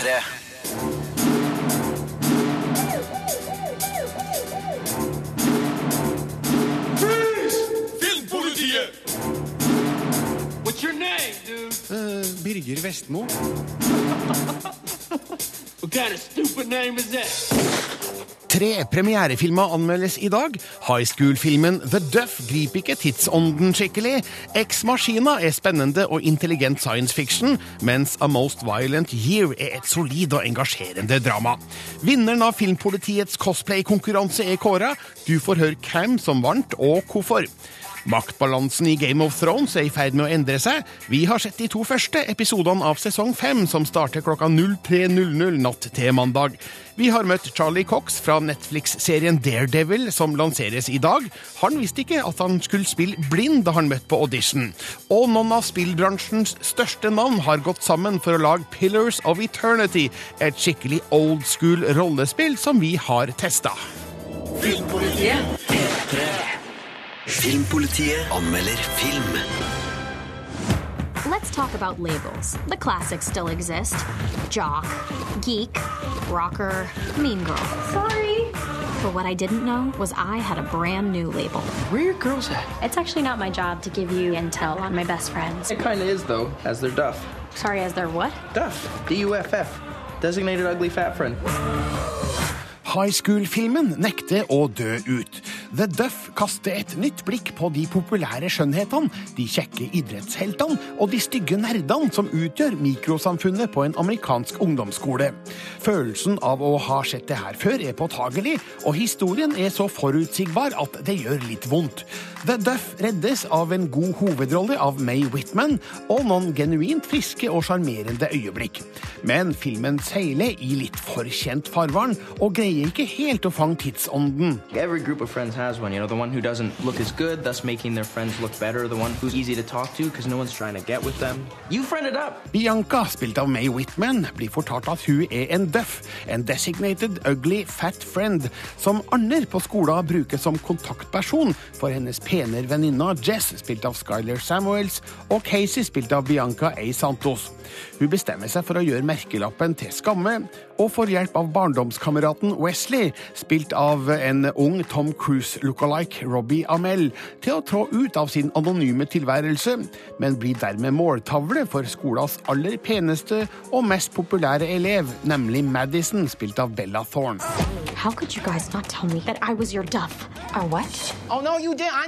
P3. Filmpolitiet! What's your name, dude? Birger Vestmo. What kind of stupid name is that? Tre premierefilmer anmeldes i dag. High School-filmen The Duff griper ikke tidsånden skikkelig. Ex Machina er spennende og intelligent science fiction, mens A Most Violent Year er et solid og engasjerende drama. Vinneren av Filmpolitiets cosplay-konkurranse er kåra. Du får høre hvem som vant, og hvorfor. Maktbalansen i Game of Thrones er i ferd med å endre seg. Vi har sett de to første episodene av sesong fem, som starter klokka 03.00 natt til mandag. Vi har møtt Charlie Cox fra Netflix-serien Daredevil, som lanseres i dag. Han visste ikke at han skulle spille blind da han møtte på audition. Og noen av spillbransjens største navn har gått sammen for å lage Pillars of Eternity, et skikkelig old school rollespill som vi har testa. Filmpolitiet anmelder film. Let's talk about labels. The classics still exist jock, geek, rocker, mean girl. Sorry. But what I didn't know was I had a brand new label. Where your girls at? It's actually not my job to give you intel on my best friends. It kinda is though, as their Duff. Sorry, as their what? Duff. D-U-F-F. Designated ugly fat friend. High School-filmen nekter å dø ut. The Duff kaster et nytt blikk på de populære skjønnhetene, de kjekke idrettsheltene og de stygge nerdene som utgjør mikrosamfunnet på en amerikansk ungdomsskole. Følelsen av å ha sett det her før er påtagelig, og historien er så forutsigbar at det gjør litt vondt. The Duff reddes av en god hovedrolle av May Whitman og noen genuint friske og sjarmerende øyeblikk. Men filmen seiler i litt for kjent farvann og greier ikke helt å fange tidsånden. Every group of friends has one, you know, the one who doesn't look as good, thus making their friends look better, the one who's easy to talk to because no one's trying to get with them. You friended up. Bianca, spilt av May Whitman, blir fortalt at hun er en duff, en designated ugly fat friend, som andre på skolen bruker som kontaktperson for hennes penere venninne Jess, spilt av Skyler Samuels, og Casey, spilt av Bianca A. Santos. Hun bestemmer seg for å gjøre merkelappen til skamme, og får hjelp av barndomskameraten Wesley, spilt av en ung Tom Cruise lookalike Robbie Amell, til å trå ut av sin anonyme tilværelse, men blir dermed måltavle for skolas aller peneste og mest populære elev, nemlig Madison, spilt av Bella Thorne. How could you guys not tell me that I was your duff? Or what? Oh no, you did. I,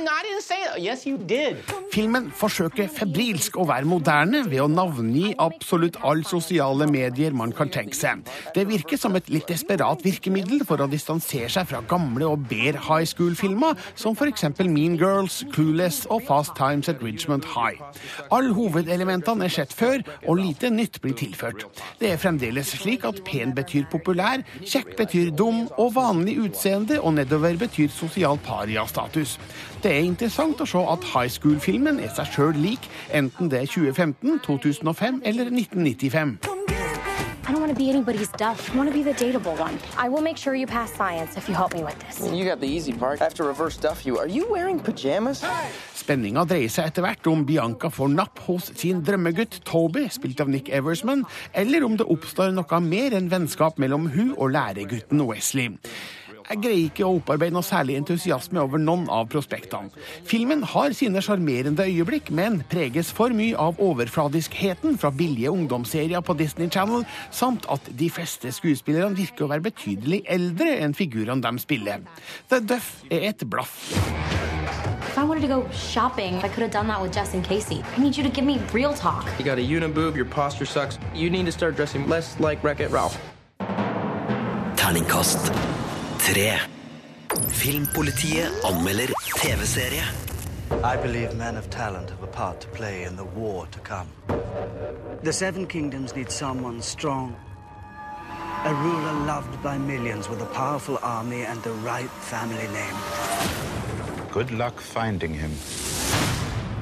Filmen forsøker febrilsk å være moderne ved å navngi absolutt alle sosiale medier man kan tenke seg. Det virker som et litt desperat virkemiddel for å distansere seg fra gamle og bedre high school-filmer, som f.eks. Mean Girls, Clueless og Fast Times at Richmond High. Alle hovedelementene er sett før, og lite nytt blir tilført. Det er fremdeles slik at pen betyr populær, kjekk betyr dum, og vanlig utseende og nedover betyr sosial paria-status. Det er interessant å se at high school-filmen er seg sjøl lik, enten det er 2015, 2005 eller 1995. I don't want to be anybody's duff. I want to be the dateable one. I will make sure you pass science if you help me with this. You got the easy part. I have to reverse Duff you. Are you wearing pajamas? Spenninga dreier seg etter hvert om Bianca får napp hos sin drømmegutt Toby, spilt av Nick Eversman, eller om det oppstår noe mer enn vennskap mellom hun og læregutten Wesley. Jeg greier ikke å opparbeide noe særlig entusiasme over noen av prospektene. Filmen har sine sjarmerende øyeblikk, men preges for mye av overfladiskheten fra billige ungdomsserier på Disney Channel, samt at de fleste skuespillerne virker å være betydelig eldre enn figurene de spiller. The Duff er et blaff. If I wanted to go shopping, I could have done that with Jess and Casey. I need you to give me real talk. You got a uniboob, your posture sucks. You need to start dressing less like Wreck-It Ralph. Terningkast tre. Filmpolitiet anmelder TV-serie. I believe men of talent have a part to play in the war to come. The Seven Kingdoms need someone strong. A ruler loved by millions with a powerful army and the right family name. Good luck finding him.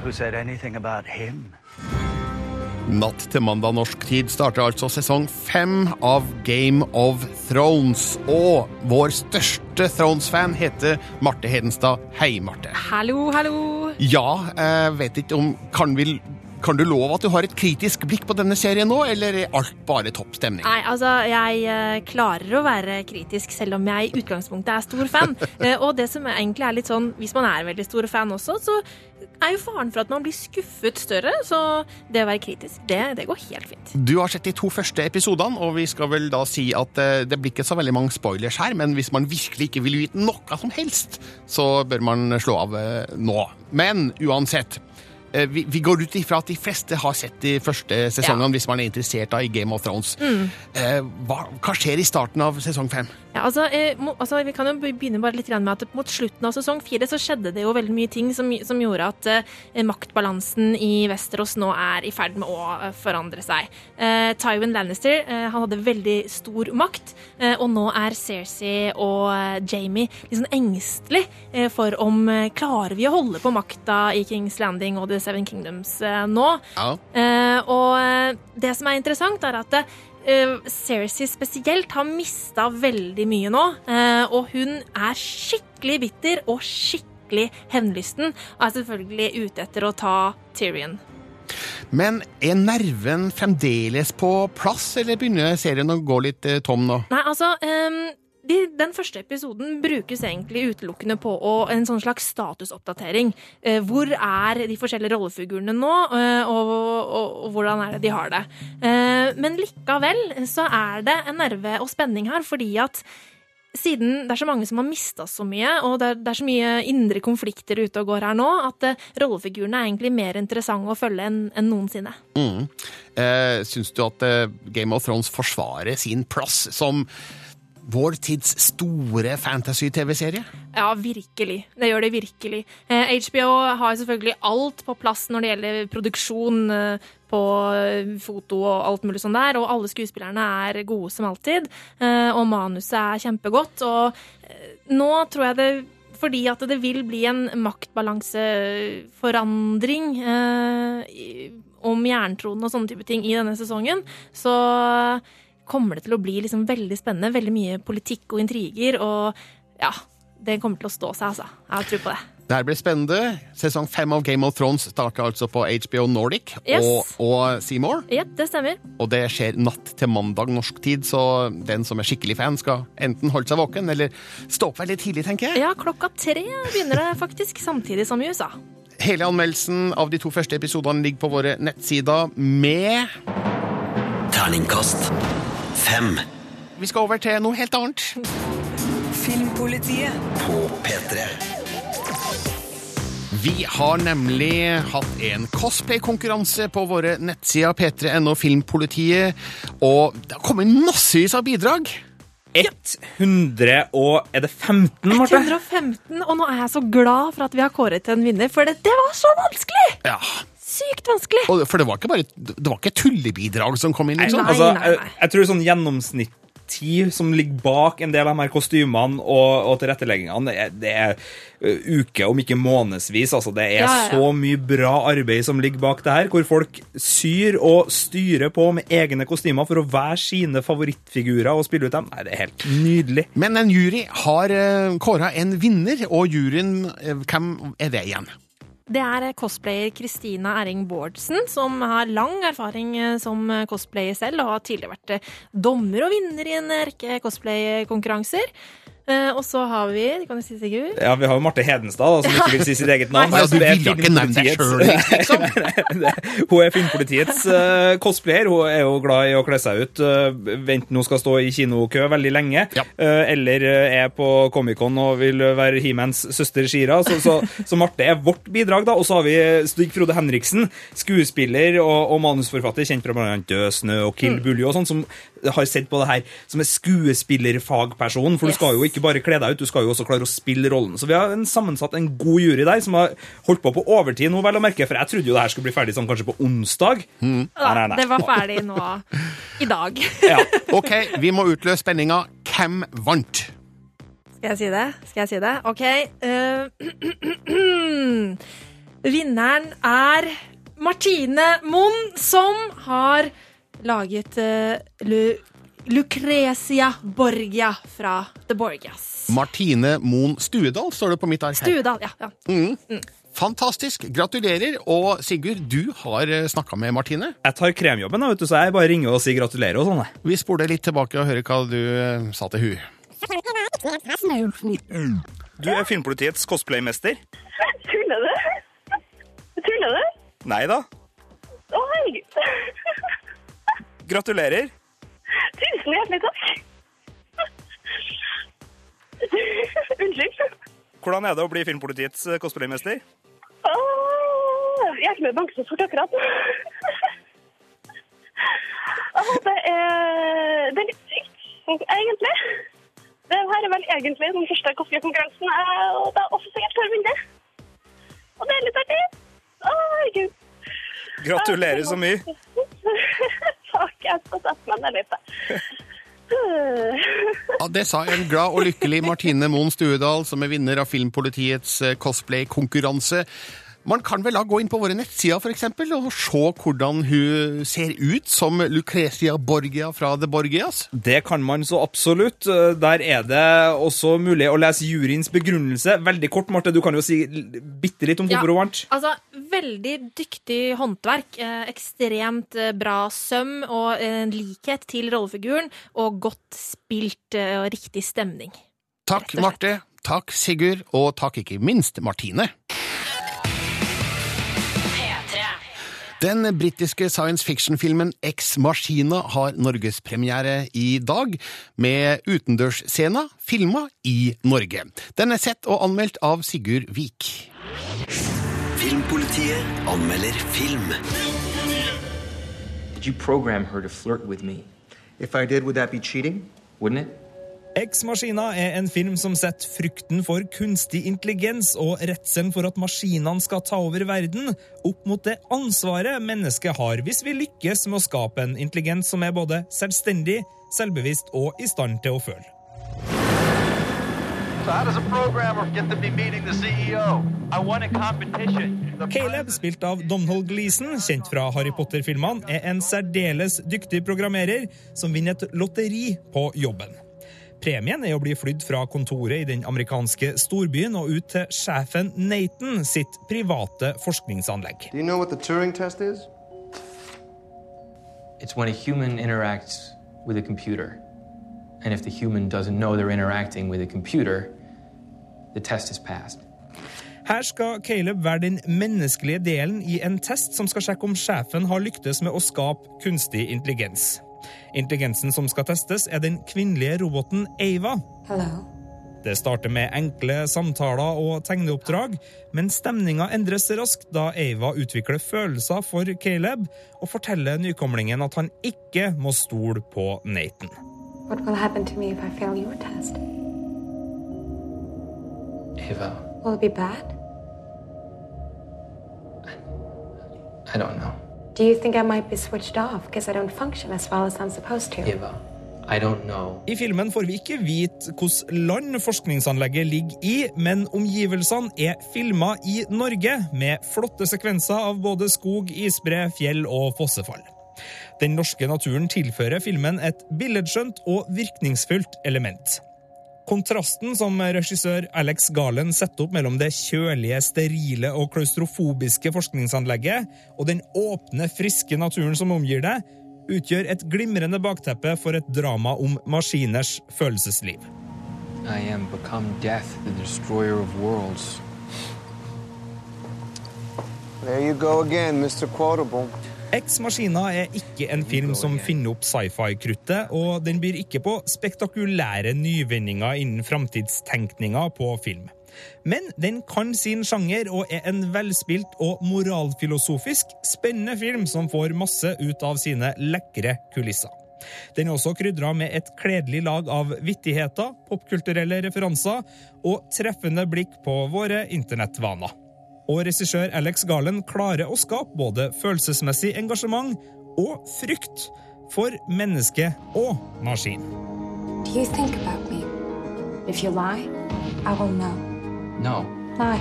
Who said anything about him? Natt til mandag norsk tid starter altså sesong fem av Game of Thrones. Og vår største Thrones-fan heter Marte Hedenstad. Hei, Marte. Hallo, hallo. Ja, jeg vet ikke om Kan vi Kan du love at du har et kritisk blikk på denne serien nå, eller er alt bare topp stemning? Nei, altså, jeg eh, klarer å være kritisk, selv om jeg i utgangspunktet er stor fan. Eh, og det som egentlig er litt sånn, hvis man er veldig stor fan også, så er jo faren for at man blir skuffet større. Så det å være kritisk, det, det går helt fint. Du har sett de to første episodene, og vi skal vel da si at eh, det blir ikke så veldig mange spoilers her, men hvis man virkelig ikke vil vite noe som helst, så bør man slå av nå. Men uansett. Eh, Vi, vi går ut ifra at de fleste har sett de første sesongene hvis man er interessert i Game of Thrones. Eh, hva, hva skjer i starten av sesong fem? Ja, altså, eh, må, altså, Vi kan jo begynne bare litt med at mot slutten av sesong fire så skjedde det jo veldig mye ting som, som gjorde at eh, maktbalansen i Westeros nå er i ferd med å eh, forandre seg. Eh, Tywin Lannister eh, han hadde veldig stor makt, eh, og nå er Cersei og Jamie litt sånn engstelig for om klarer vi å holde på makta i Kings Landing og The Seven Kingdoms nå. Ja. Eh, og eh, det som er interessant, er at eh, Cersei spesielt har mista veldig mye nå. og hun er skikkelig bitter og skikkelig hevnlysten. Og er selvfølgelig ute etter å ta Tyrion. Men er nerven fremdeles på plass, eller begynner serien å gå litt tom nå? Nei, altså ehm, de, Den første episoden brukes egentlig utelukkende på å, en sånn slags statusoppdatering. Eh, hvor er de forskjellige rollefigurene nå, eh, og, og, og hvordan er det de har det? Eh, men likevel så er det en nerve og spenning her, fordi at siden det er så mange som har mista så mye, og det er, det er så mye indre konflikter ute og går her nå, at eh, rollefigurene er egentlig mer interessante å følge enn en noensinne. Mm. Eh, syns du at eh, Game of Thrones forsvarer sin plass som vår tids store fantasy-TV-serie? Ja, virkelig. Det gjør det virkelig. Eh, HBO har selvfølgelig alt på plass når det gjelder produksjon eh, på eh, foto og alt mulig sånn der, og alle skuespillerne er gode som alltid. Eh, og manuset er kjempegodt. Og eh, nå tror jeg det fordi at det vil bli en maktbalanseforandring eh, om jerntronen og sånne type ting i denne sesongen, så kommer det til å bli liksom veldig spennende. Veldig mye politikk og intriger. Og ja, det kommer til å stå seg, altså. Jeg har tro på det. Det her blir spennende. Sesong fem av Game of Thrones starter altså på HBO Nordic Yes. og, og Seymour. Yep, det stemmer. Og det skjer natt til mandag norsk tid, så den som er skikkelig fan, skal enten holde seg våken eller stå opp veldig tidlig, tenker jeg. Ja, klokka tre begynner det faktisk, samtidig som i USA. Hele anmeldelsen av de to første episodene ligger på våre nettsider med Terningkast fem Vi skal over til noe helt annet. Filmpolitiet. på P3. Vi har nemlig hatt en cosplay-konkurranse på våre nettsider P3NO Filmpolitiet, og det har kommet massevis av bidrag. 100 og Er det 15, Marte? 115, og nå er jeg så glad for at vi har kåret til en vinner, for det, det var så vanskelig! Ja, Sykt vanskelig! og For det var ikke bare det var ikke tullebidrag som kom inn, liksom. Nei, nei, nei, jeg, nei. jeg tror sånn gjennomsnittstid som ligger bak en del av de her kostymene og, og tilretteleggingene, det er, det er uke, om ikke månedsvis. Altså, det er Ja, ja, så mye bra arbeid som ligger bak det her, hvor folk syr og styrer på med egne kostymer for å være sine favorittfigurer og spille ut dem. Nei, det er helt nydelig. Men en jury har kåra en vinner, og juryen, hvem er det igjen? Det er cosplayer Kristina Erring Bårdsen, som har lang erfaring eh, som cosplayer selv, og har tidligere vært eh, dommer og vinner i en rekke cosplay-konkurranser. Eh, Og så har vi Kan du si Sigurd? Ja, Vi har jo Marte Hedenstad, som ikke vil si sitt eget navn. Nei, Altså, du det er ville ikke nevne deg sjøl, liksom. Hun er Filmpolitiets uh, cosplayer. Hun er jo glad i å kle seg ut. Uh, Enten hun skal stå i kinokø veldig lenge, Ja. uh, eller eh, er på Comic-Con og vil være He-Mans søster Shira. Så, så, så Marte er vårt bidrag, da. Og så har vi Stig Frode Henriksen, skuespiller og, og manusforfatter, kjent fra bl.a. Død snø og Kill Mm. Buljo og sånn, som har sett på det her som en skuespillerfagperson. For du Yes. skal jo ikke bare kle deg ut, du skal jo også klare å spille rollen. Så vi har en sammensatt en god jury der, som har holdt på på overtid nå, vel å merke. For jeg trodde jo det her skulle bli ferdig sånn kanskje på onsdag. Nei, nei, nei. Det var ferdig nå i dag. Ja. Ok, vi må utløse spenninga. Hvem vant? Skal jeg si det? Skal jeg si det? OK. Uh, vinneren er Martine Moen, som har laget uh, Lu Lucrecia Borgia fra The Borgias. Martine Moen Stuedal, står det på mitt ark her. Stuedal, ja. ja. Mm. Fantastisk. Gratulerer. Og Sigurd, du har snakka med Martine. Jeg tar kremjobben, da, vet du, så jeg bare ringer og sier gratulerer og sånn. Vi spoler litt tilbake og hører hva du eh, sa til hun. Du er Filmpolitiets cosplaymester. Tuller du? Tuller du? Nei da. Å, herregud. Gratulerer. Tusen hjertelig takk. Unnskyld. Hvordan er det å bli Filmpolitiets eh, cosplaymester? Åh, jeg er ikke med banken så fort akkurat. Åh, det er, det er litt sykt, egentlig. Det her er vel egentlig den første cosplay-konkurransen, eh, og det er offisielt min del. Og det er litt artig. Åh, herregud. Gratulerer så mye. Ja, Det sa en glad og lykkelig Martine Moen Stuedal, som er vinner av Filmpolitiets eh, cosplay-konkurranse. Man kan vel da gå inn på våre nettsider for eksempel, og se hvordan hun ser ut som Lucrezia Borgia fra The Borgias. Det kan man så absolutt. Der er det også mulig å lese juryens begrunnelse. Veldig kort, Marte, du kan jo si bitte litt om hvorfor hun vant. Altså, veldig dyktig håndverk. Eh, ekstremt eh, bra søm og en likhet til rollefiguren. Og godt spilt eh, og riktig stemning. Takk, Marte. Takk, Sigurd. Og takk ikke minst Martine. Den britiske science fiction-filmen Ex Machina har norgespremiere i dag, med utendørsscena filma i Norge. Den er sett og anmeldt av Sigurd Vik. Filmpolitiet anmelder film. Did you program her to flirt with me? If I did, would that be cheating? Wouldn't it? Ex Machina er en film som setter frykten for kunstig intelligens og redselen for at maskinene skal ta over verden, opp mot det ansvaret mennesket har hvis vi lykkes med å skape en intelligens som er både selvstendig, selvbevisst og i stand til å føle. So. The Caleb, spilt av Donald Gleeson, kjent fra Harry Potter-filmene, er en særdeles dyktig programmerer som vinner et lotteri på jobben. Premien er å bli flydd fra kontoret i den amerikanske storbyen og ut til sjefen Nathan sitt private forskningsanlegg. Do you know what the Turing test is? It's when a human interacts with a computer. And if the human doesn't know they're interacting with a computer, the test is passed. Her skal Caleb være den menneskelige delen i en test som skal sjekke om sjefen har lyktes med å skape kunstig intelligens. Intelligensen som skal testes, er den kvinnelige roboten Ava. Det starter med enkle samtaler og tegneoppdrag, men stemninga endres raskt da Ava utvikler følelser for Caleb og forteller nykomlingen at han ikke må stole på Nathan. What will happen to me if I fail test? Ava, Will it be bad? I don't know. Do you think I might be switched off because I don't function as well as I'm supposed to? Eva, I don't know. I filmen får vi ikke vite hvilket land forskningsanlegget ligger i, men omgivelsene er filma i Norge, med flotte sekvenser av både skog, isbre, fjell og fossefall. Den norske naturen tilfører filmen et billedskjønt og virkningsfullt element. Kontrasten som regissør Alex Garland setter opp mellom det kjølige, sterile og klaustrofobiske forskningsanlegget og den åpne, friske naturen som omgir det, utgjør et glimrende bakteppe for et drama om maskiners følelsesliv. I am become death, the destroyer of worlds. There you go again, Mr. Quotable. Ex Machina er ikke en film som finner opp sci-fi-kruttet, og den byr ikke på spektakulære nyvinninger innen framtidstenkninga på film. Men den kan sin sjanger og er en velspilt og moralfilosofisk spennende film som får masse ut av sine lekre kulisser. Den er også krydra med et kledelig lag av vittigheter, popkulturelle referanser og treffende blikk på våre internettvaner. Og regissør Alex Garland klarer å skape både følelsesmessig engasjement og frykt for menneske og maskin. Do you think about me? If you lie, I will know. No. Lie.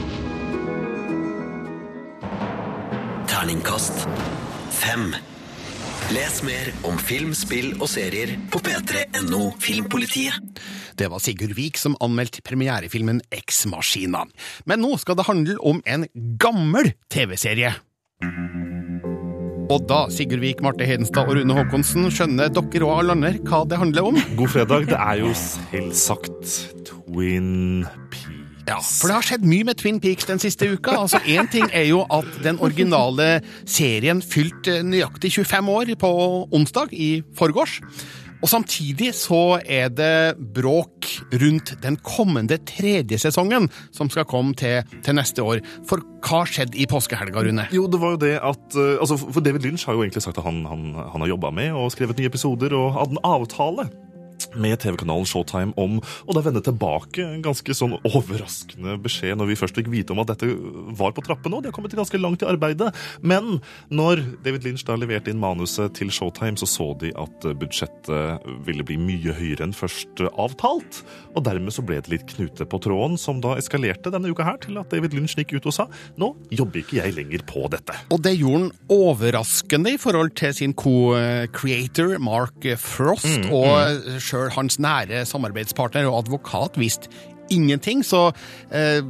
Terningkast fem. Les mer om film, spill og serier på p3.no Filmpolitiet. Det var Sigurd Vik som anmeldte premierefilmen X-Maskina. Men nå skal det handle om en gammel TV-serie. Og da, Sigurd Vik, Marte Hedenstad og Rune Haakonsen, skjønner dere og alle andre hva det handler om? God fredag. Det er jo selvsagt Twin Peaks. Ja, for det har skjedd mye med Twin Peaks den siste uka. Altså, Én ting er jo at den originale serien fylte nøyaktig 25 år på onsdag i forgårs. Og samtidig så er det bråk rundt den kommende tredje sesongen, som skal komme til, til neste år. For hva skjedde i påskehelga, Rune? Jo, det var jo det at uh, altså, For David Lynch har jo egentlig sagt at han, han, han har jobba med og skrevet nye episoder og hadde en avtale med TV-kanalen Showtime om å da vende tilbake en ganske sånn overraskende beskjed når vi først fikk vite om at dette var på trappene, og de har kommet ganske langt i arbeidet. Men når David Lynch da leverte inn manuset til Showtime, så så de at budsjettet ville bli mye høyere enn først avtalt, og dermed så ble det litt knute på tråden, som da eskalerte denne uka her til at David Lynch gikk ut og sa nå jobber ikke jeg lenger på dette. Og det gjorde han overraskende i forhold til sin co-creator Mark Frost, Mm, og sjøl hans nære samarbeidspartner og advokat visste ingenting, så eh,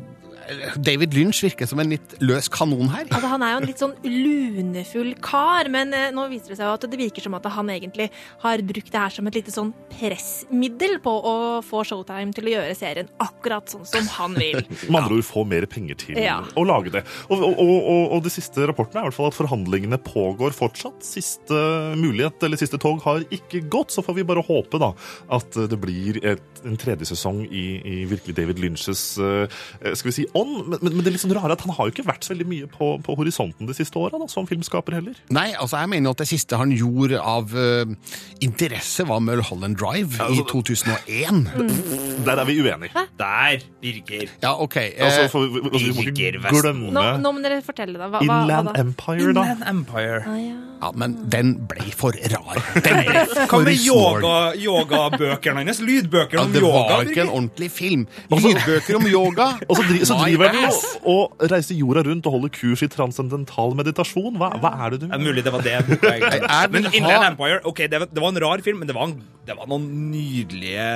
David Lynch virker som en litt løs kanon her. Altså, han er jo en litt sånn lunefull kar, men eh, nå viser det seg jo at det virker som at han egentlig har brukt det her som et lite sånn pressmiddel på å få Showtime til å gjøre serien akkurat sånn som han vil. Med andre ord få mer penger til Ja. å lage det. Og, og, og, og de siste rapportene er i hvert fall at forhandlingene pågår fortsatt. Siste mulighet, eller siste tog har ikke gått, så får vi bare håpe da at det blir et, en tredje sesong i, i virkelig David Lynches eh, skal vi si, ånd. Men, men, men det er litt sånn rare at han har jo ikke vært så veldig mye på, på horisonten de siste åra som filmskaper heller. Nei, altså jeg mener at det siste han gjorde av uh, interesse var Mulholland Drive i 2001. Der er vi uenige. Der, Birger. Ja, ok. eh, Altså, for, vi, altså, Birger må Nå, nå må dere fortelle, da. Hva, Inland hva da? Empire, da. Inland Empire. ja, men den ble for rar. Den ble Hva for med Yogabøkene yoga- hans? Lydbøker Ja, om det yoga? var ikke en ordentlig film. Lydbøker om yoga. Og så, dri, så driver han og, og reiser jorda rundt og holder kurs i transcendental meditasjon. Hva, hva er det du er mulig det var det boka egentlig. Men Inland Empire, ok, det var, det var en rar film, men det var, en, det var noen nydelige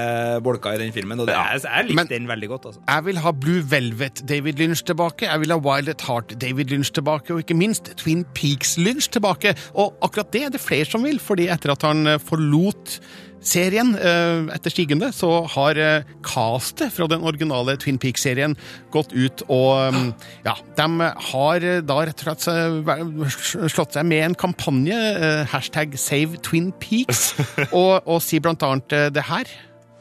bolker i den filmen, og det, jeg, jeg likte Men- den veldig godt. altså. Jeg vil ha Blue Velvet David Lynch tilbake. Jeg vil ha Wild at Heart David Lynch tilbake, og ikke minst Twin Peaks Lynch tilbake. Og akkurat det er det flere som vil, fordi etter at han eh, forlot serien eh, etter stigende, så har eh, castet fra den originale Twin Peaks-serien gått ut og mm, Ja, de har eh, da rett og slett slått seg med en kampanje, hashtag Save Twin Peaks, og, og sier blant annet det her.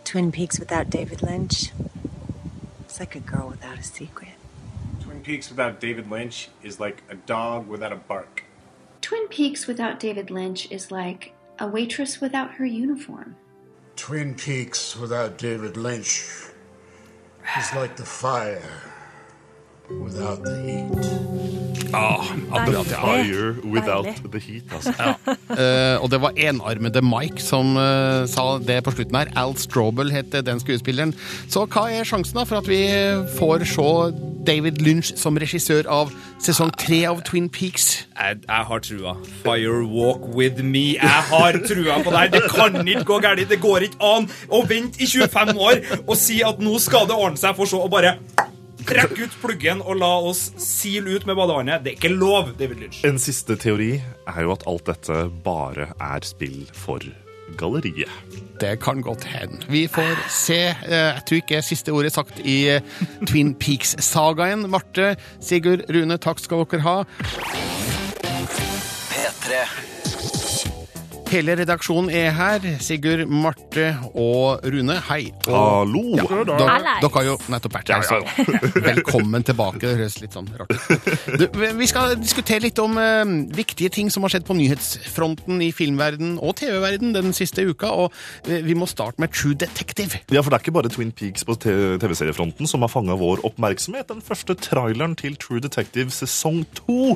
Twin Peaks without David Lynch. It's like a girl without a secret. Twin Peaks without David Lynch is like a dog without a bark. Twin Peaks without David Lynch is like a waitress without her uniform. Twin Peaks without David Lynch is like the fire without the heat. Ah, akkurat, ja. Fire without the heat, altså. Eh, og det var enarmede Mike som eh, sa det på slutten her. Al Strobel het den skuespilleren. Så hva er sjansen da for at vi får se David Lynch som regissør av sesong tre av Twin Peaks? Jeg, jeg har trua. Fire walk with me. Jeg har trua på det her. Det kan ikke gå galt. Det går ikke an å vente i 25 år og si at nå skal det ordne seg, for så å bare trekke ut pluggen og la oss sile ut med badevannet. Det er ikke lov, David Lynch. En siste teori er jo at alt dette bare er spill for galleriet. Det kan godt hende. Vi får se. Eh, Jeg tror ikke siste ordet er sagt i eh, Twin Peaks-sagaen. Marte, Sigurd, Rune, takk skal dere ha. P3. Hele redaksjonen er her. Sigurd, Marte og Rune, hei. Og, Hallo. Ja, dere, dere har jo nettopp vært her, så velkommen tilbake. Det høres litt sånn rart ut. Vi skal diskutere litt om uh, viktige ting som har skjedd på nyhetsfronten i filmverden og TV-verden den siste uka, og eh, vi må starte med True Detective. Ja, for det er ikke bare Twin Peaks på TV-seriefronten som har fanga vår oppmerksomhet. Den første traileren til True Detective sesong to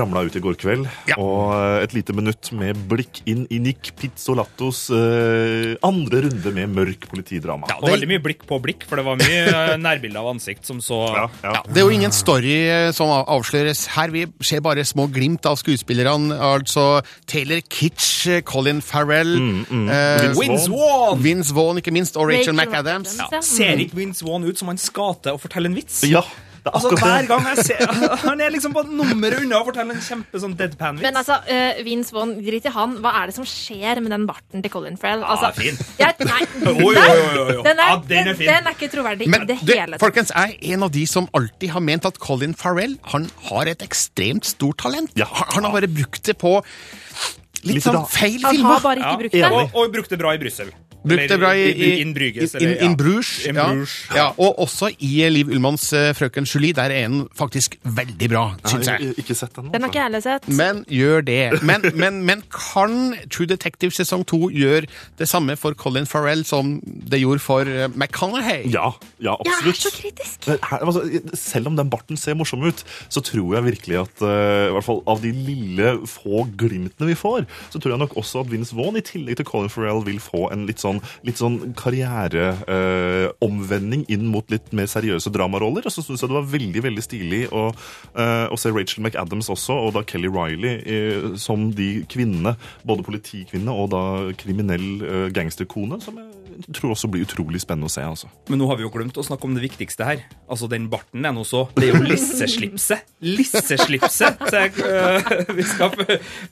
ramla ut i går kveld. Og eh, et lite minutt med blikk inn i Nick Pizzolattos uh, andre runde med mørk politidrama. Og veldig mye blikk på blikk, for det var mye eh, nærbilder av ansikt som så Ja, det er jo ingen story eh, som avsløres her. Vi ser bare små glimt av skuespillerne. Altså Taylor Kitsch, eh, Colin Farrell mm. eh, Vince Vaughn! Vince Vaughn, ikke minst, og Rachel, Rachel McAdams. Ja. Ser ikke Vince Vaughn ut som han skal til å fortelle en vits? Ja, det Altså, hver gang jeg ser Han er liksom på nummeret unna å fortelle en kjempe sånn deadpan-vits. Men altså, uh, Vince Vaughn, drit i han. Hva er det som skjer med den barten til Colin Farrell? Altså, Ah, fin. Jeg, nei, Jo, oi, oi, jo. Den, er, Ja, den er fin. den er ikke troverdig Men i det du, hele tatt. folkens, jeg er en av de som alltid har ment at Colin Farrell han har et ekstremt stort talent. Han han har bare brukt det på litt, Litt sånn feil filmer. Han har bare ikke brukt det. Og, og brukte det bra i Brussel. Brukte det bra i, i, In Bruges, in, in, eller, ja. Bruges, In ja. Bruges. Ja, og også i Liv Ullmanns uh, Frøken Julie. Der er den faktisk veldig bra, syns jeg. Ikke sett den. Den har ikke jeg heller sett. Men gjør det. Men, men, men kan True Detective sesong to gjøre det samme for Colin Farrell som det gjorde for eh, McConaughey? Ja, ja, Jeg er absolutt. så kritisk. Men Her, altså, selv om den barten ser morsom ut, så tror jeg virkelig at uh, i hvert fall av de lille, få glimtene vi får, så tror jeg nok også at Vince Vaughn i tillegg til Colin Farrell vil få en litt sånn, litt sånn karriereomvending inn mot litt mer seriøse dramaroller. Og så syns jeg det var veldig veldig stilig å, eh, å se Rachel McAdams også, og da Kelly Riley eh, som de kvinnene, både politikvinne og da kriminell eh, gangsterkone, som jeg tror også blir utrolig spennende å se. altså. Men nå har vi jo glemt å snakke om det viktigste her. Altså, Den barten er nå så Det er jo lisseslipset. Lisseslipset! Jeg, øh, skal,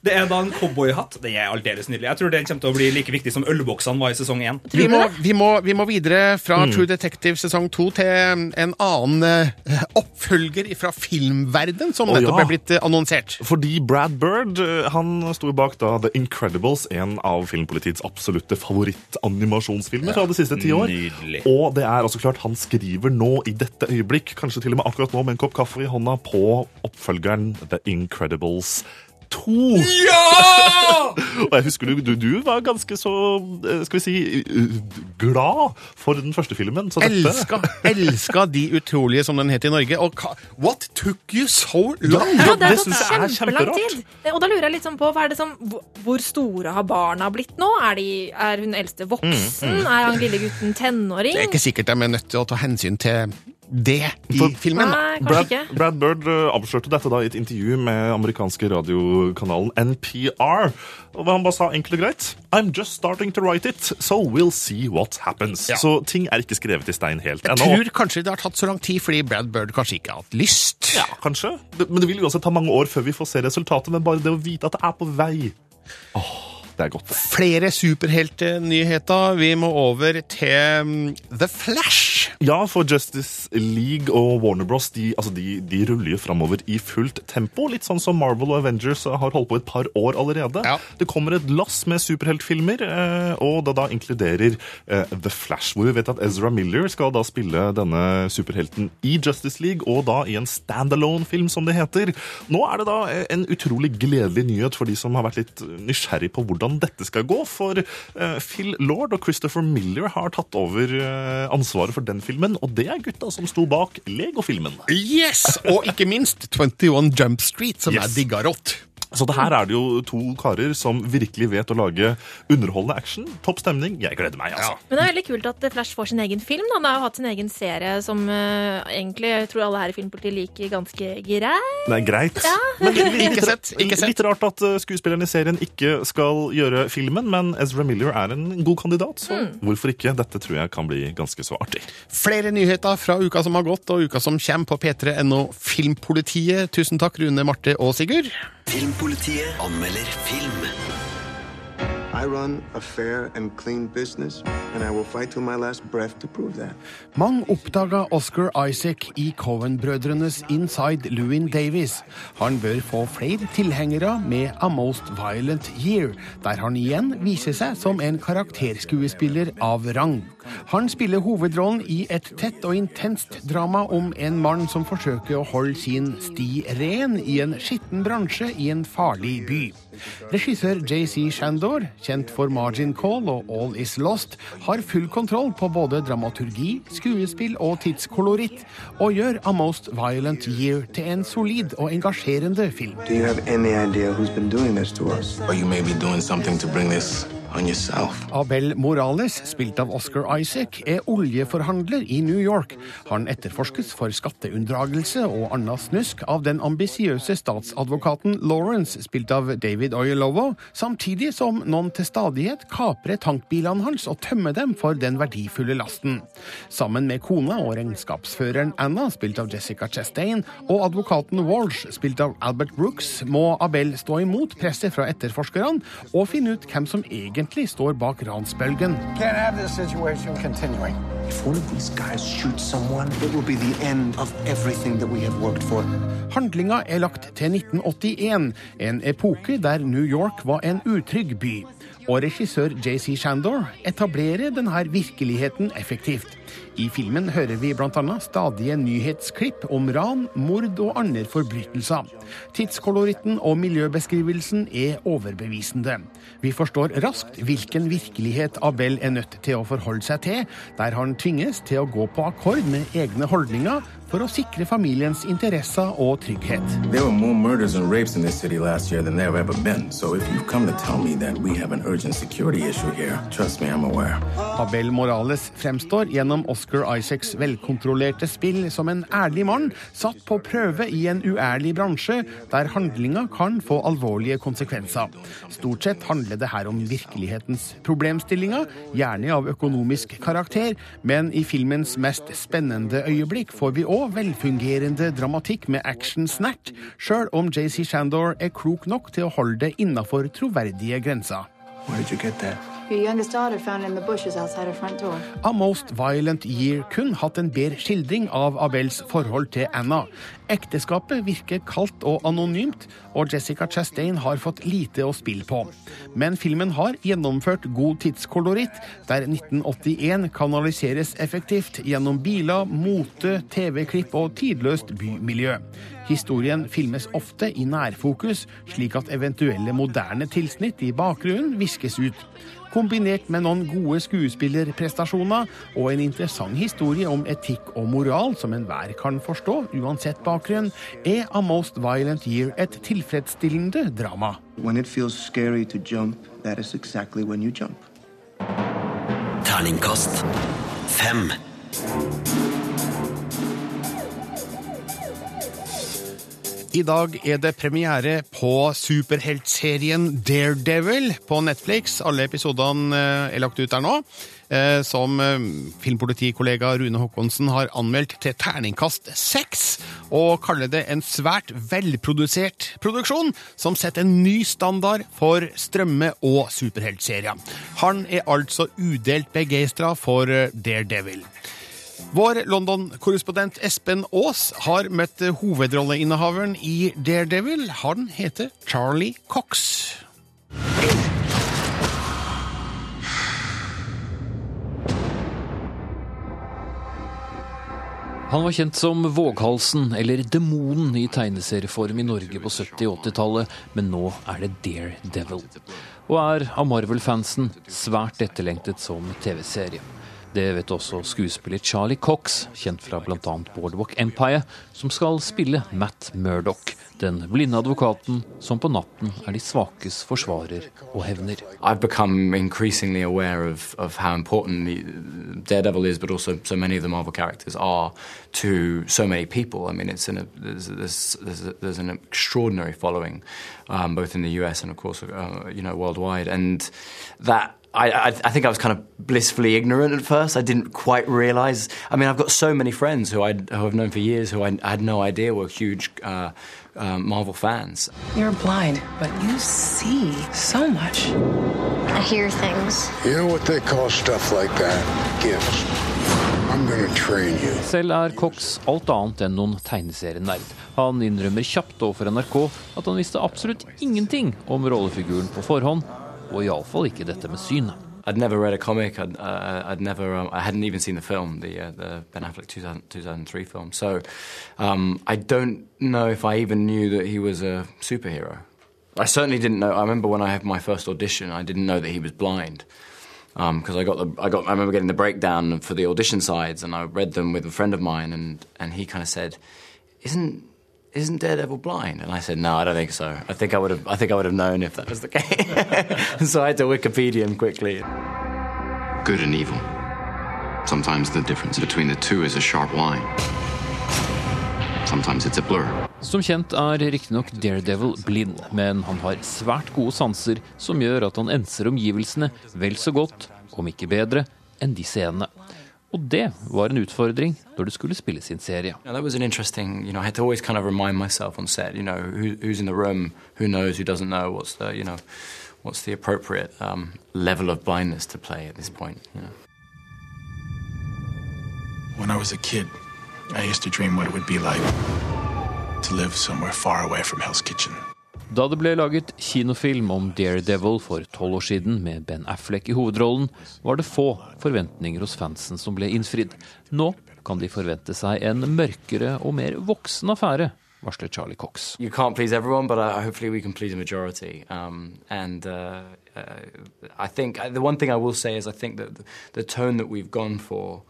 det er da en cowboyhatt. Det er aldeles nydelig. Jeg tror den kommer til å bli like viktig som ølboksene var i sesong én. Vi vi, vi må videre fra Mm. True Detective sesong to til en annen eh, oppfølger fra filmverden som oh, nettopp ja. er blitt eh, annonsert. Fordi Brad Bird eh, han sto bak da The Incredibles, en av filmpolitiets absolutte favorittanimasjonsfilmer fra de siste ti år. Nydelig. Og det er altså klart han skriver nå i dette øyeblikk, kanskje til og med akkurat nå med en kopp kaffe i hånda, på oppfølgeren The Incredibles 2. Ja! Og jeg husker du, du, du var ganske så, eh, skal vi si, eh, glad for den første filmen. Så dette- Elska, elska De utrolige, som den het i Norge. Og what took you so long? Ja, det har synes tatt jeg er kjempelang kjemperart. tid. Og da lurer jeg litt sånn på, hva er det som, hvor- hvor store har barna blitt nå? Er, de, er hun eldste voksen? Mm, mm. Er han lille gutten tenåring? Det er ikke sikkert de er nødt til å ta hensyn til det i For- filmen. Nei, Brad. Brad Bird eh, avslørte dette da i et intervju med amerikanske radiokanalen NPR. Og Han bare sa enkelt og greit I'm just starting to write it, so we'll see what happens. Ja. Så ting er ikke skrevet i stein helt Jeg tror kanskje det har tatt så lang tid fordi Brad Bird kanskje ikke har hatt lyst. Ja, kanskje. Men det vil jo også ta mange år før vi får se resultatet, men bare det å vite at det er på vei Åh, det er godt. Flere superheltnyheter. Vi må over til mm, The Flash. Ja, for Justice League og Warner Bros. De, altså de, de ruller jo framover i fullt tempo. Litt sånn som Marvel og Avengers har holdt på et par år allerede. Det kommer et lass med superheltfilmer, eh, og det da inkluderer eh, The Flash, hvor vi vet at Ezra Miller skal da spille denne superhelten i Justice League, og da i en standalone-film, som det heter. Nå er det da eh, en utrolig gledelig nyhet for de som har vært litt nysgjerrig på hvordan dette skal gå, for eh, Phil Lord og Christopher Miller har tatt over eh, ansvaret for den filmen, og det er gutta som sto bak Lego-filmen. Yes! Og ikke minst 21 Jump Street, som Yes. er digga rått. Så det her er det jo to karer som virkelig vet å lage underholdende action. Topp stemning. Jeg gleder meg, altså. Men det er veldig kult at Flash får sin egen film. Da. Han har jo hatt sin egen serie som uh, egentlig jeg tror alle her i Filmpolitiet liker ganske greit. Det er greit. Men litt, litt, sett. litt rart at uh, skuespilleren i serien ikke skal gjøre filmen, men Ezra Miller er en god kandidat, så hvorfor ikke? Dette tror jeg kan bli ganske så artig. Flere nyheter fra uka som har gått, og uka som kommer på p3.no Filmpolitiet. Tusen takk, Rune, Marte og Sigurd. Filmpolitiet anmelder film. I run a fair and clean business, and I will fight to my last breath to prove that. Mange oppdaga Oscar Isaac i Cohen-brødrenes Inside Lewin Davis. Han bør få flere tilhengere med A Most Violent Year, der han igjen viser seg som en karakterskuespiller av rang. Han spiller hovedrollen i et tett og intenst drama om en mann som forsøker å holde sin sti ren i en skitten bransje i en farlig by. Regissør JC Shandor, kjent for Margin Call og All Is Lost, har full kontroll på både dramaturgi, skuespill og tidskoloritt, og gjør A Most Violent Year til en solid og engasjerende film. Do you have any idea who's been doing this to us? Or you may be doing something to bring this. Abel Morales, spilt av Oscar Isaac, er oljeforhandler i New York. Han etterforskes for skatteunndragelse og annet snusk av den ambisiøse statsadvokaten Lawrence, spilt av David Oyelowo, samtidig som noen til stadighet kaprer tankbilene hans og tømmer dem for den verdifulle lasten. Sammen med kona og regnskapsføreren Anna, spilt av Jessica Chastain, og advokaten Walsh, spilt av Albert Brooks, må Abel stå imot presset fra etterforskerne og finne ut hvem som egentlig står bak ransbølgen. Can't have this situation continuing. If one of these guys shoots someone, it will be the end of everything that we have worked for. Handlinga er lagt til 1981, en epoke der New York var en utrygg by. Og regissør JC Shandor etablerer denne virkeligheten effektivt. I filmen hører vi bl.a. stadige nyhetsklipp om ran, mord og andre forbrytelser. Tidskoloritten og miljøbeskrivelsen er overbevisende. Vi forstår raskt hvilken virkelighet Abel er nødt til å forholde seg til, der han tvinges til å gå på akkord med egne holdninger for å sikre familiens interesser og trygghet. There were more murders and rapes in this city last year than there have ever been. So if you've come to tell me that we have an urgent security issue here, me, Abel Morales fremstår gjennom Oscar Isaacs velkontrollerte spill som en ærlig mann satt på prøve i en uærlig bransje der handlinga kan få alvorlige konsekvenser. Stort sett handler det her om virkelighetens problemstillinger, gjerne av økonomisk karakter, men i filmens mest spennende øyeblikk får vi òg velfungerende dramatikk med action-snert, sjøl om JC Shandor er klok nok til å holde det innafor troverdige grenser. Where did you get? A Most Violent Year kun hatt en bedre skildring av Abels forhold til Anna. Ekteskapet virker kaldt og anonymt, og Jessica Chastain har fått lite å spille på. Men filmen har gjennomført god tidskoloritt, der 1981 kanaliseres effektivt gjennom biler, mote, TV-klipp og tidløst bymiljø. Historien filmes ofte i nærfokus, slik at eventuelle moderne tilsnitt i bakgrunnen viskes ut. Kombinert med noen gode skuespillerprestasjoner og en interessant historie om etikk og moral som enhver kan forstå, uansett bakgrunn, er A Most Violent Year et tilfredsstillende drama. When it feels scary to jump, that is exactly when you jump. Terningkast fem. I dag er det premiere på superheltserien Daredevil på Netflix. Alle episodene eh, er lagt ut der nå. Eh, Som eh, filmpolitikollega Rune Håkonsen har anmeldt til terningkast seks, og kaller det en svært velprodusert produksjon som setter en ny standard for strømme- og superheltserier. Han er altså udelt begeistra for Daredevil. Vår London-korrespondent Espen Aas har møtt hovedrolleinnehaveren i Daredevil. Han heter Charlie Cox. Han var kjent som Våghalsen, eller Demonen i tegneserieform i Norge på 70- og 80-tallet, men nå er det Daredevil. Og er av Marvel-fansen svært etterlengtet som TV-serie. Det vet også skuespiller Charlie Cox, kjent fra bl.a. Boardwalk Empire, som blinde advokaten som er. I've become increasingly aware of, of how important the Daredevil is, but also so many of the Marvel characters are to so many people. I mean, it's there's, there's, there's, an extraordinary following, um, both in the US and, of course, uh, you know, worldwide. And that I, I, I think I was kind of blissfully ignorant at first. I didn't quite realize. I mean, I've got so many friends who, I, who I've known for years who I, I had no idea were huge uh, uh, Marvel fans. You're blind, but you see so much. I hear things. You know what they call stuff like that? Gifts. I'm gonna train you. Selv er Cox alt annet enn noen tegneserienerd. Han innrømmer kjapt overfor NRK at han visste absolutt ingenting om rollefiguren på forhånd, og iallfall ikke dette med syn. I'd never read a comic. I'd, uh, I'd never. Um, I hadn't even seen the film, the uh, the Ben Affleck 2000, 2003 film. So um, I don't know if I even knew that he was a superhero. I certainly didn't know. I remember when I had my first audition, I didn't know that he was blind because I got the I got I remember getting the breakdown for the audition sides, and I read them with a friend of mine, and and he kind of said, "Isn't isn't Daredevil blind?" And I said, "No, I don't think so. I think I would have I think I would have known if that was the case." so I had to Wikipedia him quickly. Good and evil. Sometimes the difference between the two is a sharp line. Sometimes it's a blur. Som kjent er riktignok Daredevil blind, men han har svært gode sanser som gjør at han enser omgivelsene vel så godt, om ikke bedre, enn de scenene. Og det var en utfordring når det skulle spilles inn serie. Yeah, that was an interesting. You know, I had to always kind of remind myself on set. You know, who, who's in the room, who knows, who doesn't know. What's the, you know, what's the appropriate um, level of blindness to play at this point? You know. When I was a kid, I used to dream what it would be like to live somewhere far away from Hell's Kitchen. Da det ble laget kinofilm om Daredevil for tolv år siden med Ben Affleck i hovedrollen, var det få forventninger hos fansen som ble innfridd. Nå kan de forvente seg en mørkere og mer voksen affære, varsler Charlie Cox. You can't please everyone, but uh, hopefully we can please a majority. Um, and uh, uh, I think the one thing I will say for,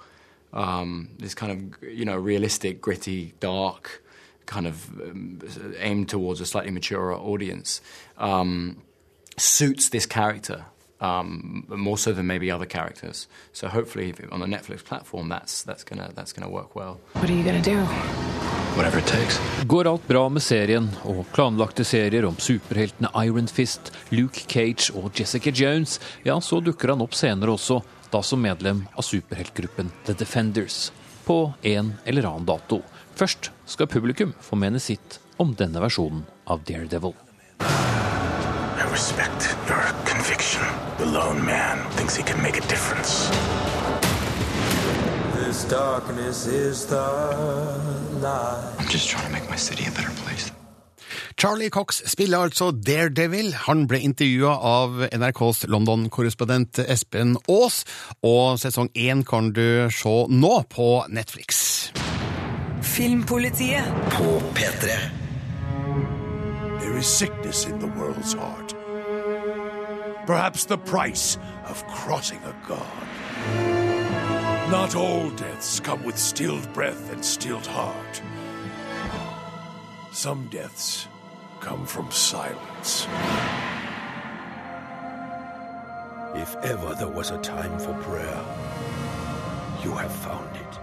um, this kind of you know realistic, gritty, dark, kind of um, aimed towards a slightly mature audience, um, suits this character. Um, more so than maybe other characters. So hopefully, if, on the Netflix platform, that's that's gonna that's gonna work well. What are you gonna do? Whatever it takes. Går alt bra med serien og planlagte serier om superheltene Iron Fist, Luke Cage og Jessica Jones, ja, så dukker han opp senere også, da som medlem av superheltgruppen The Defenders. På en eller annen dato. Først skal publikum få mene sitt om denne versjonen av Daredevil. I respect your conviction. The lone man thinks he can make a difference. This darkness is the light. I'm just trying to make my city a better place. Charlie Cox spiller altså Daredevil. Han ble intervjua av NRKs London-korrespondent Espen Aas, og sesong én kan du se nå på Netflix. Filmpolitiet På P3. There is sickness in the world's heart. Perhaps the price of crossing a god. Not all deaths come with stilled breath and stilled heart. Some deaths come from silence. If ever there was a time for prayer, you have found it.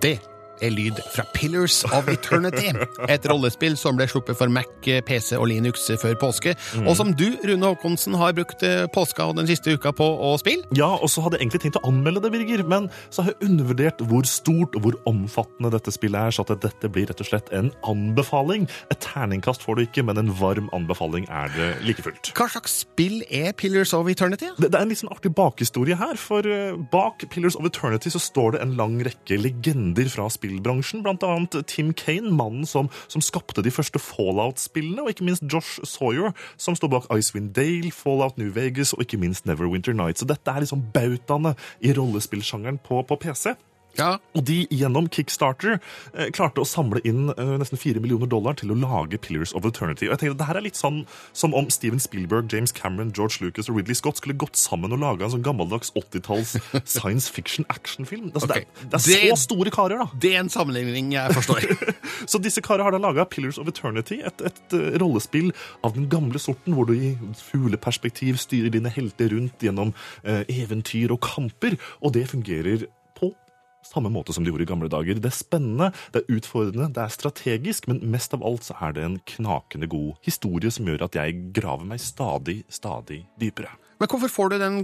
Det er lyd fra Pillars of Eternity, et rollespill som ble sluppet for Mac, PC og Linux før påske, Mm. og som du, Rune Håkonsen, har brukt eh, påska og den siste uka på å spille. Ja, og så hadde jeg egentlig tenkt å anmelde det, Birger, men så har jeg undervurdert hvor stort og hvor omfattende dette spillet er, så at dette blir rett og slett en anbefaling. Et terningkast får du ikke, men en varm anbefaling er det like fullt. Hva slags spill er Pillars of Eternity? Det, det er en litt sånn artig bakhistorie her, for eh, bak Pillars of Eternity så står det en lang rekke legender fra spillbransjen, annet Tim Kane, mannen som, som skapte de første Fallout-spillene, og ikke minst Josh Sawyer, som står bak Icewind Dale, Fallout New Vegas og ikke minst Neverwinter Nights. Så dette er liksom bautaene i rollespillsjangeren på, på PC. Og de gjennom Kickstarter eh, klarte å samle inn eh, nesten 4 millioner dollar til å lage Pillars of Eternity. Og jeg tenker at det her er litt sånn som om Steven Spielberg, James Cameron, George Lucas og Ridley Scott skulle gått sammen og laga en sånn gammeldags 80-talls science fiction actionfilm. Altså, det, er, det er så Det- store karer, da. Det er en sammenligning jeg forstår. Så disse karene har da laga Pillars of Eternity, et, et et, rollespill av den gamle sorten, hvor du i fugleperspektiv styrer dine helter rundt gjennom eh, eventyr og kamper, og det fungerer samme måte som de gjorde i gamle dager. Det er spennende, det er utfordrende, det er strategisk, men mest av alt så er det en knakende god historie som gjør at jeg graver meg stadig, stadig dypere. Men hvorfor får du den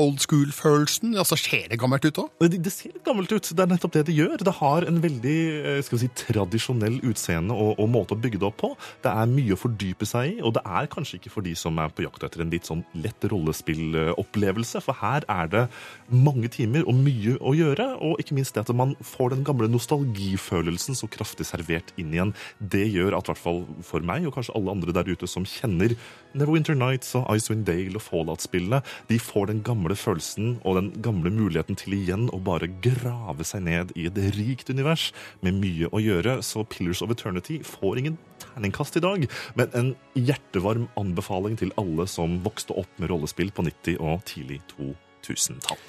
old school-følelsen? Altså, Ser det gammelt ut òg? Det, det ser litt gammelt ut. Det er nettopp det det gjør. Det har en veldig eh, skal vi si, tradisjonell utseende og, og måte å bygge det opp på. Det er mye å fordype seg i, og det er kanskje ikke for de som er på jakt etter en litt sånn lett rollespillopplevelse, for her er det mange timer og mye å gjøre, og ikke minst det at man får den gamle nostalgifølelsen så kraftig servert inn igjen. Det gjør at i hvert fall for meg, og kanskje alle andre der ute som kjenner Neverwinter Nights og Icewind Dale og Fallout-spillene, de får den gamle følelsen og den gamle muligheten til igjen å bare grave seg ned i et rikt univers med mye å gjøre. Så Pillars of Eternity får ingen terningkast i dag, men en hjertevarm anbefaling til alle som vokste opp med rollespill på 90- og tidlig 2000-tall.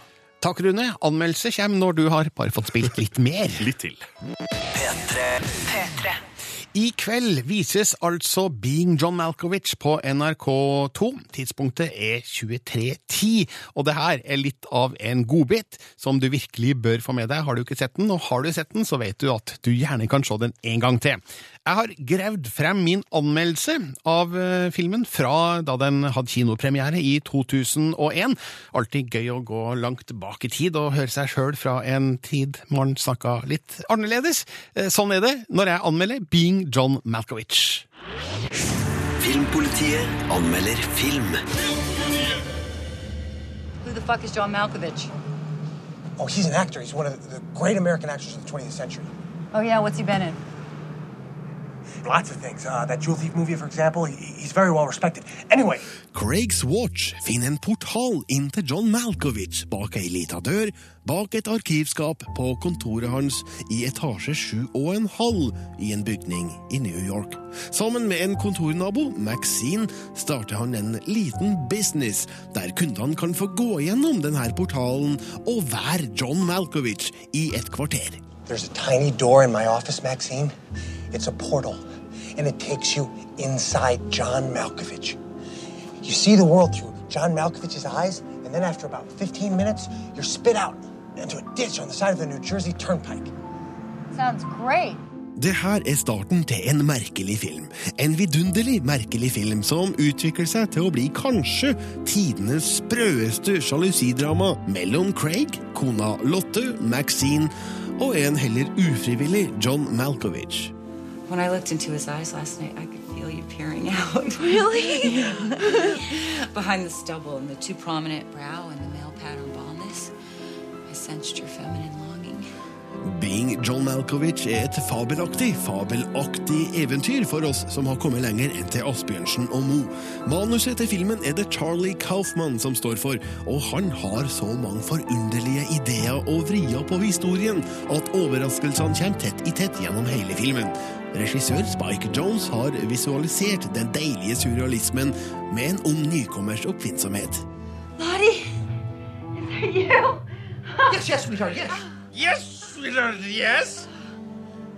Takk, Rune. Anmeldelse kommer når du har bare fått spilt litt mer. Litt til. P3. I kveld vises altså Being John Malkovich på NRK2. Tidspunktet er 23.10, og det her er litt av en godbit som du virkelig bør få med deg. Har du ikke sett den, og har du sett den, så vet du at du gjerne kan se den en gang til. Jeg har gravd frem min anmeldelse av eh, filmen fra da den hadde kinopremiere i 2001. Alltid gøy å gå langt bak i tid og høre seg sjøl fra en tid man snakka litt annerledes. Eh, Sånn er det når jeg anmelder Being John Malkovich. Filmpolitiet anmelder film. Who the fuck is John Malkovich? Oh, he's an actor. He's one of the great American actors of the 20th century. Oh yeah, what's he been in? Lots of things. Uh, that Jewel Thief movie, for example, he, he's very well respected. Anyway, Craigs Watch finner en portal inn til John Malkovich bak ei lita dør, bak et arkivskap på kontoret hans i etasje sju og en halv i en bygning i New York. Sammen med en kontornabo, Maxine, starter han en liten business der kundene kan få gå gjennom denne portalen og være John Malkovich i et kvarter. there's a tiny door in my office, Maxine. It's a portal, and it takes you inside John Malkovich. You see the world through John Malkovich's eyes, and then after about 15 minutes, you're spit out into a ditch on the side of the New Jersey Turnpike. Sounds great. Det her er starten til en merkelig film. En vidunderlig merkelig film som utvikler seg til å bli kanskje tidenes sprøeste sjalusidrama mellom Craig, kona Lotte, Maxine og en heller ufrivillig John Malkovich. When I looked into his eyes last night, I could feel you peering out. Really? Yeah. Behind the stubble and the too prominent brow and the male pattern baldness, I sensed your feminine. Being John Malkovich er et fabelaktig, fabelaktig eventyr for oss som har kommet lenger enn til Asbjørnsen og Mo. Manuset til filmen er det Charlie Kaufman som står for, og han har så mange forunderlige ideer og vrier på historien at overraskelsene kommer tett i tett gjennom hele filmen. Regissør Spike Jones har visualisert den deilige surrealismen med en ung nykommers oppfinnsomhet. Lottie, is that you? Yes, yes, sweetheart, yes. Yes, sweetheart, yes?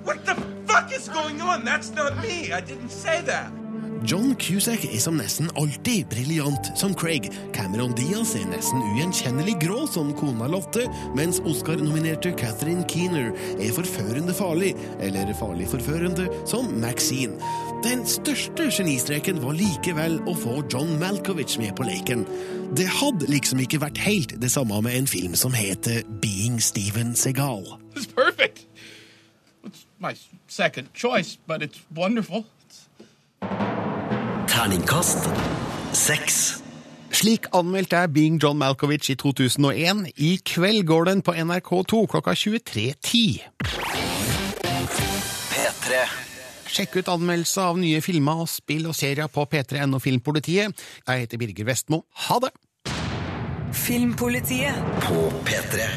What the fuck is going on? That's not me. I didn't say that. John Cusack er som nesten alltid briljant som Craig. Cameron Diaz er nesten ugjenkjennelig grå som kona Lotte, mens Oscar-nominerte Catherine Keener er forførende farlig, eller farlig forførende, som Maxine. Den største genistreken var likevel å få John Malkovich med på leken. Det hadde liksom ikke vært helt det samme med en film som heter Being Steven Segal. It's perfect. It's my second choice, but it's wonderful. Terningkast seks. Slik anmeldte jeg Being John Malkovich i 2001. I kveld går den på NRK2 klokka 23.10. P3. Sjekk ut anmeldelse av nye filmer og spill og serier på p3.no Filmpolitiet. Jeg heter Birger Vestmo. Ha det! Filmpolitiet På P3.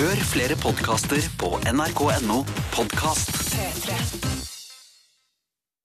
Hør flere podkaster på nrk.no podkast. P3.